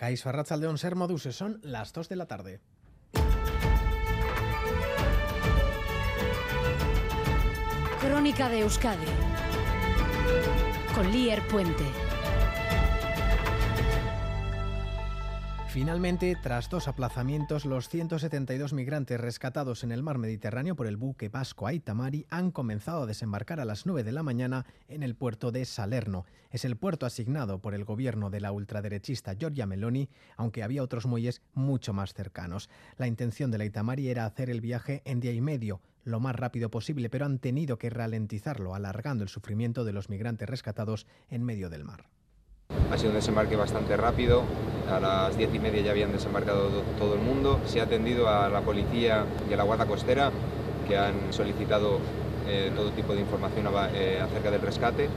Cais Farrachaldeón Ser Moduse, son las 2 de la tarde. Crónica de Euskadi con Lier Puente. Finalmente, tras dos aplazamientos, los 172 migrantes rescatados en el mar Mediterráneo por el buque vasco Aitamari han comenzado a desembarcar a las 9 de la mañana en el puerto de Salerno. Es el puerto asignado por el gobierno de la ultraderechista Giorgia Meloni, aunque había otros muelles mucho más cercanos. La intención del Aitamari era hacer el viaje en día y medio, lo más rápido posible, pero han tenido que ralentizarlo, alargando el sufrimiento de los migrantes rescatados en medio del mar. Ha sido un desembarque bastante rápido, a las diez y media ya habían desembarcado todo el mundo. Se ha atendido a la policía y a la Guardia Costera que han solicitado eh, todo tipo de información eh, acerca del rescate.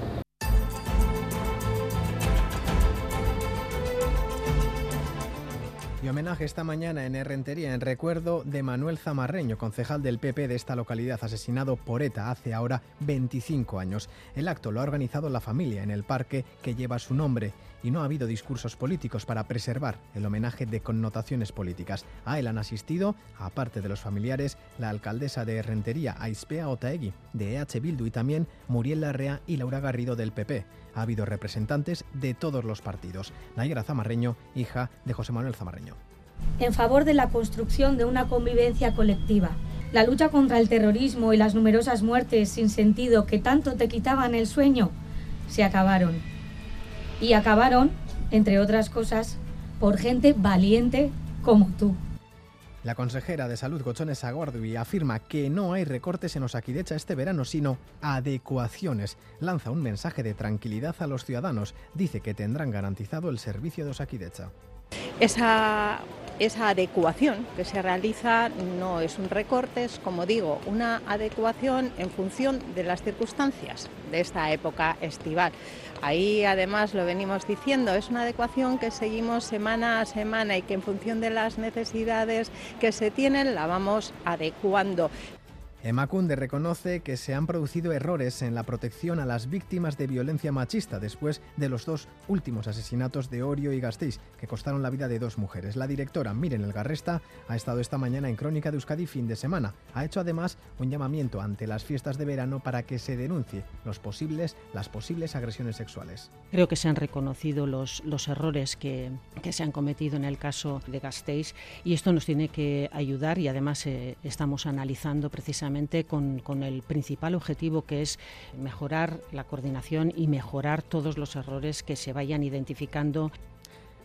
Y homenaje esta mañana en Herrentería en recuerdo de Manuel Zamarreño, concejal del PP de esta localidad, asesinado por ETA hace ahora 25 años. El acto lo ha organizado la familia en el parque que lleva su nombre y no ha habido discursos políticos para preservar el homenaje de connotaciones políticas. A él han asistido, aparte de los familiares, la alcaldesa de Herrentería, Aispea Otaegui, de EH Bildu y también Muriel Larrea y Laura Garrido del PP. Ha habido representantes de todos los partidos. Nayara Zamarreño, hija de José Manuel Zamarreño. En favor de la construcción de una convivencia colectiva. La lucha contra el terrorismo y las numerosas muertes sin sentido que tanto te quitaban el sueño se acabaron. Y acabaron, entre otras cosas, por gente valiente como tú. La consejera de Salud, Gochones Agordui, afirma que no hay recortes en Osakidecha este verano, sino adecuaciones. Lanza un mensaje de tranquilidad a los ciudadanos. Dice que tendrán garantizado el servicio de Osakidecha. Esa, esa adecuación que se realiza no es un recorte, es, como digo, una adecuación en función de las circunstancias de esta época estival. Ahí además lo venimos diciendo, es una adecuación que seguimos semana a semana y que en función de las necesidades que se tienen la vamos adecuando. Emacunde reconoce que se han producido errores en la protección a las víctimas de violencia machista después de los dos últimos asesinatos de Orio y Gasteiz, que costaron la vida de dos mujeres. La directora Miren Elgarresta ha estado esta mañana en Crónica de Euskadi fin de semana. Ha hecho además un llamamiento ante las fiestas de verano para que se denuncie los posibles, las posibles agresiones sexuales. Creo que se han reconocido los, los errores que, que se han cometido en el caso de Gasteiz y esto nos tiene que ayudar y además eh, estamos analizando precisamente con, el principal objetivo que es mejorar la coordinación y mejorar todos los errores que se vayan identificando.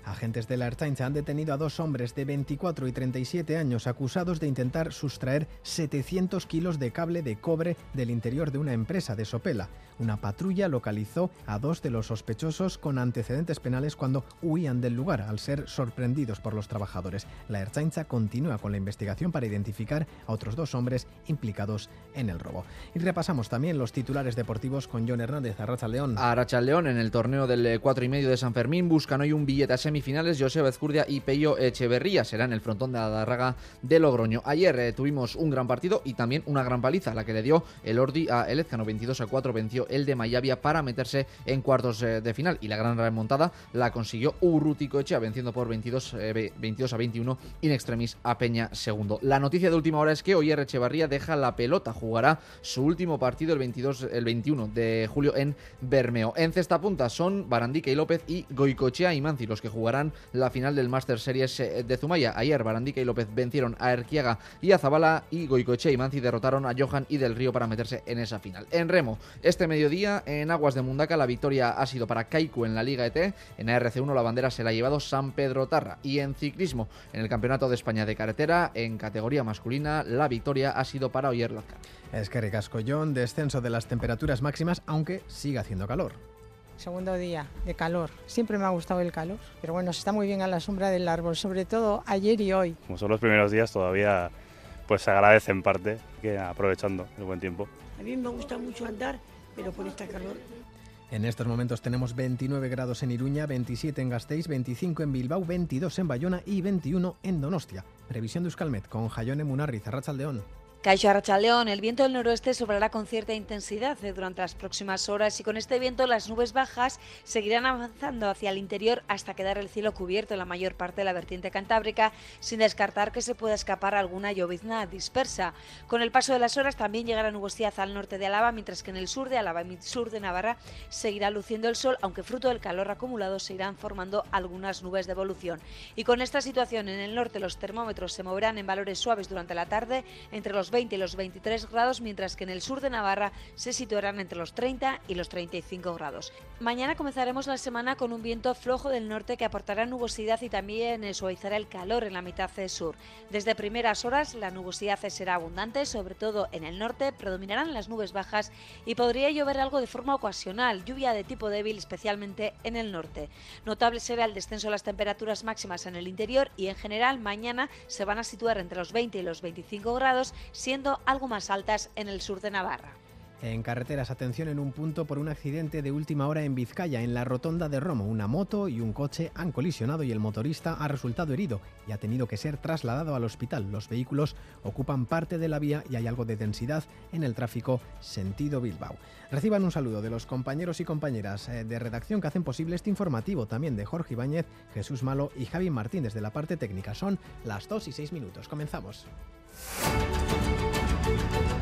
Agentes de la Ertzaintza han detenido a dos hombres de 24 y 37 años acusados de intentar sustraer 700 kilos de cable de cobre del interior de una empresa de Sopela. Una patrulla localizó a dos de los sospechosos con antecedentes penales cuando huían del lugar al ser sorprendidos por los trabajadores. La Ertzaintza continúa con la investigación para identificar a otros dos hombres implicados en el robo. Y repasamos también los titulares deportivos con John Hernández, Arracha León. Arracha León en el torneo del 4 y medio de San Fermín buscan hoy un billete a semifinales. José Ezcurdia y Peyo Echeverría serán el frontón de la Darraga de Logroño. Ayer eh, tuvimos un gran partido y también una gran paliza, la que le dio el Ordi a Elezcano 22 a 4 venció el de Mayavia para meterse en cuartos eh, de final. Y la gran remontada la consiguió Urrutico Echea, venciendo por 22, 22 eh, a 21 in extremis a Peña segundo. La noticia de última hora es que hoy Echevarría deja la pelota, jugará su último partido el, 22, el 21 de julio en Bermeo. En cesta punta son Barandica y López y Goicochea y Manzi los que jugarán la final del Master Series eh, de Zumaya. Ayer Barandica y López vencieron a Erquiaga y a Zabala y Goicochea y Manzi derrotaron a Johan y del Río para meterse en esa final. En remo, este mediodía en Aguas de Mundaca la victoria ha sido para Kaiku en la Liga ET. En ARC1 la bandera se la ha llevado San Pedro Tarra. Y en ciclismo, en el Campeonato de España de Carretera, en categoría masculina, la victoria ha sido para Oyer Lazcar. Es que Ricascollón, descenso de las temperaturas máximas, aunque sigue haciendo calor. Segundo día de calor. Siempre me ha gustado el calor, pero bueno, se está muy bien a la sombra del árbol, sobre todo ayer y hoy. Como son los primeros días, todavía pues se agradece en parte que aprovechando el buen tiempo. A mí me gusta mucho andar pero por esta calor. En estos momentos tenemos 29 grados en Iruña, 27 en Gasteiz, 25 en Bilbao, 22 en Bayona y 21 en Donostia. Previsión de Euskalmet con Jayone Munarri, Zarrachaldeón. Arrachaleón, el viento del noroeste sobrará con cierta intensidad eh, durante las próximas horas y con este viento las nubes bajas seguirán avanzando hacia el interior hasta quedar el cielo cubierto en la mayor parte de la vertiente cantábrica, sin descartar que se pueda escapar alguna llovizna dispersa. Con el paso de las horas también llegará nubosidad al norte de Álava, mientras que en el sur de Álava y sur de Navarra seguirá luciendo el sol, aunque fruto del calor acumulado se irán formando algunas nubes de evolución. Y con esta situación en el norte los termómetros se moverán en valores suaves durante la tarde entre los 20 y los 23 grados, mientras que en el sur de Navarra se situarán entre los 30 y los 35 grados. Mañana comenzaremos la semana con un viento flojo del norte que aportará nubosidad y también suavizará el calor en la mitad sur. Desde primeras horas la nubosidad será abundante, sobre todo en el norte, predominarán las nubes bajas y podría llover algo de forma ocasional, lluvia de tipo débil especialmente en el norte. Notable será el descenso de las temperaturas máximas en el interior y en general mañana se van a situar entre los 20 y los 25 grados, siendo algo más altas en el sur de Navarra. En carreteras, atención en un punto por un accidente de última hora en Vizcaya, en la rotonda de Romo. Una moto y un coche han colisionado y el motorista ha resultado herido y ha tenido que ser trasladado al hospital. Los vehículos ocupan parte de la vía y hay algo de densidad en el tráfico sentido Bilbao. Reciban un saludo de los compañeros y compañeras eh, de redacción que hacen posible este informativo, también de Jorge Ibáñez, Jesús Malo y Javi Martín desde la parte técnica. Son las 2 y 6 minutos. Comenzamos. Thank you.